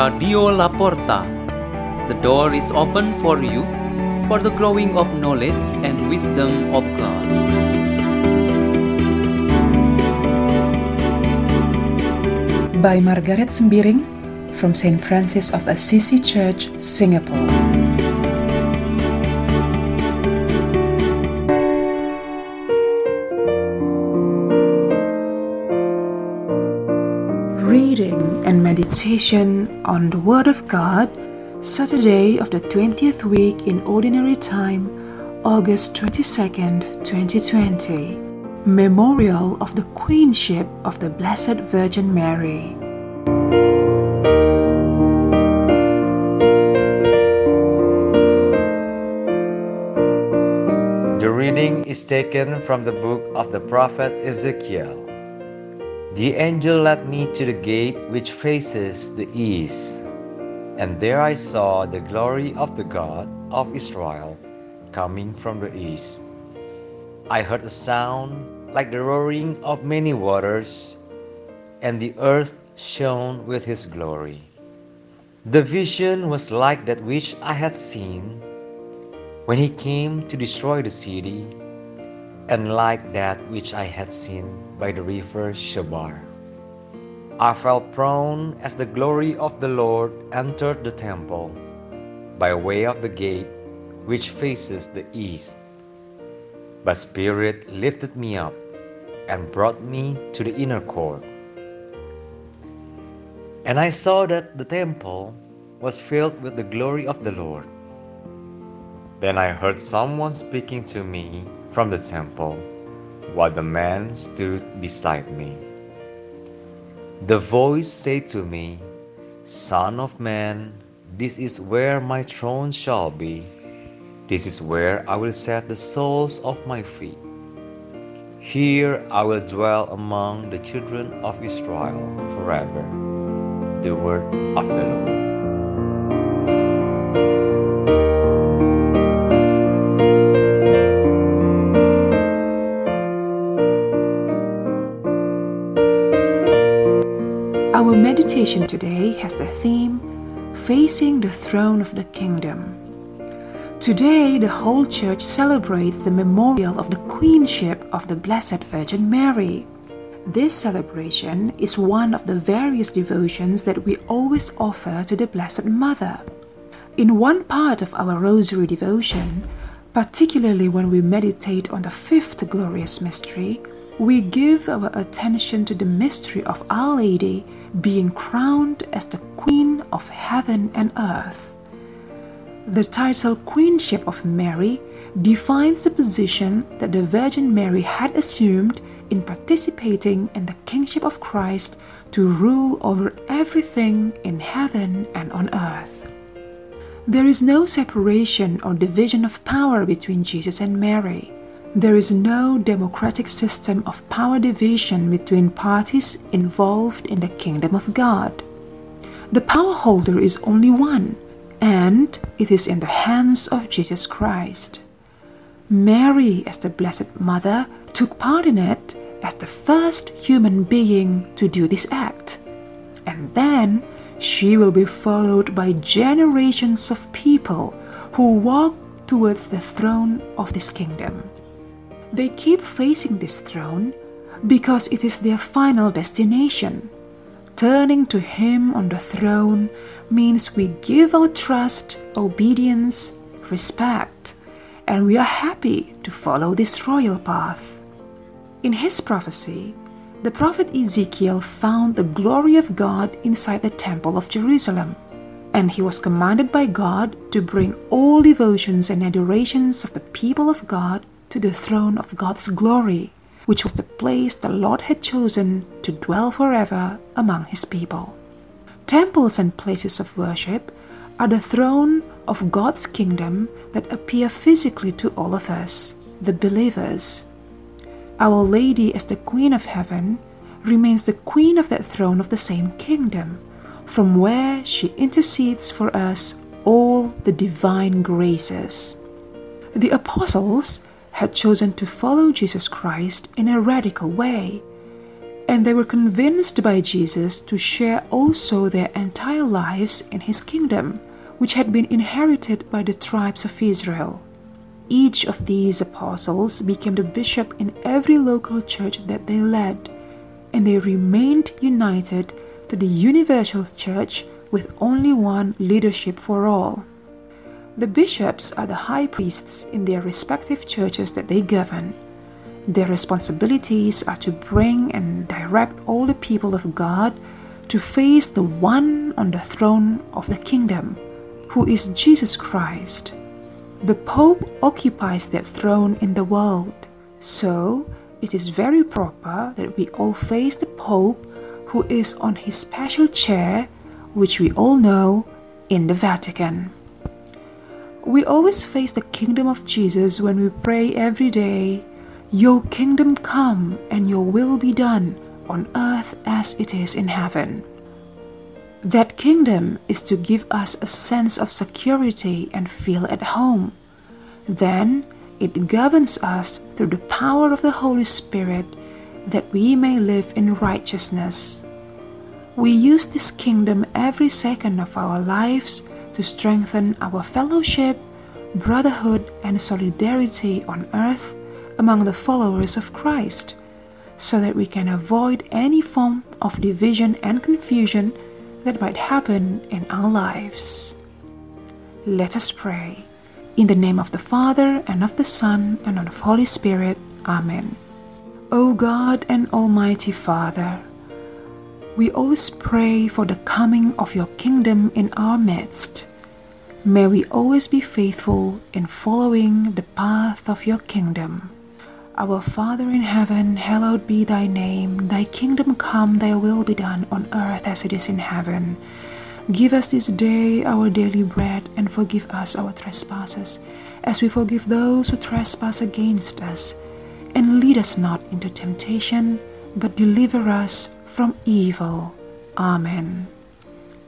Radio La Porta. The door is open for you for the growing of knowledge and wisdom of God. By Margareth Sembiring from St. Francis of Assisi Church, Singapore. And meditation on the Word of God, Saturday of the 20th week in Ordinary Time, August 22nd, 2020. Memorial of the Queenship of the Blessed Virgin Mary. The reading is taken from the book of the prophet Ezekiel. The angel led me to the gate which faces the east, and there I saw the glory of the God of Israel coming from the east. I heard a sound like the roaring of many waters, and the earth shone with his glory. The vision was like that which I had seen when he came to destroy the city, and like that which I had seen by the river Chebar. I fell prone as the glory of the Lord entered the temple by way of the gate which faces the east. But Spirit lifted me up and brought me to the inner court. And I saw that the temple was filled with the glory of the Lord. Then I heard someone speaking to me from the temple, while the man stood beside me. The voice said to me, Son of man, this is where my throne shall be. This is where I will set the soles of my feet. Here I will dwell among the children of Israel forever. The word of the Lord. Meditation today has the theme Facing the Throne of the Kingdom. Today, the whole church celebrates the memorial of the Queenship of the Blessed Virgin Mary. This celebration is one of the various devotions that we always offer to the Blessed Mother. In one part of our Rosary devotion, particularly when we meditate on the fifth glorious mystery, we give our attention to the mystery of Our Lady being crowned as the Queen of heaven and earth. The title Queenship of Mary defines the position that the Virgin Mary had assumed in participating in the kingship of Christ to rule over everything in heaven and on earth. There is no separation or division of power between Jesus and Mary. There is no democratic system of power division between parties involved in the kingdom of God. The power holder is only one, and it is in the hands of Jesus Christ. Mary, as the Blessed Mother, took part in it as the first human being to do this act. And then she will be followed by generations of people who walk towards the throne of this kingdom. They keep facing this throne because it is their final destination. Turning to Him on the throne means we give our trust, obedience, respect, and we are happy to follow this royal path. In his prophecy, the prophet Ezekiel found the glory of God inside the Temple of Jerusalem, and he was commanded by God to bring all devotions and adorations of the people of God to the throne of God's glory, which was the place the Lord had chosen to dwell forever among his people. Temples and places of worship are the throne of God's kingdom that appear physically to all of us, the believers. Our Lady, as the Queen of Heaven, remains the Queen of that throne of the same kingdom, from where she intercedes for us all the divine graces. The apostles had chosen to follow Jesus Christ in a radical way, and they were convinced by Jesus to share also their entire lives in his kingdom, which had been inherited by the tribes of Israel. Each of these apostles became the bishop in every local church that they led, and they remained united to the universal church with only one leadership for all. The bishops are the high priests in their respective churches that they govern. Their responsibilities are to bring and direct all the people of God to face the one on the throne of the kingdom, who is Jesus Christ. The Pope occupies that throne in the world, so it is very proper that we all face the Pope who is on his special chair, which we all know in the Vatican. We always face the kingdom of Jesus when we pray every day your kingdom come and your will be done on earth as it is in heaven. That kingdom is to give us a sense of security and feel at home. Then it governs us through the power of the Holy Spirit that we may live in righteousness. We use this kingdom every second of our lives to strengthen our fellowship, brotherhood, and solidarity on earth among the followers of Christ, so that we can avoid any form of division and confusion that might happen in our lives. Let us pray. In the name of the Father, and of the Son, and of the Holy Spirit. Amen. O God and Almighty Father, we always pray for the coming of your kingdom in our midst. May we always be faithful in following the path of your kingdom. Our Father in heaven, hallowed be thy name. Thy kingdom come, thy will be done on earth as it is in heaven. Give us this day our daily bread, and forgive us our trespasses, as we forgive those who trespass against us. And lead us not into temptation, but deliver us from evil. Amen.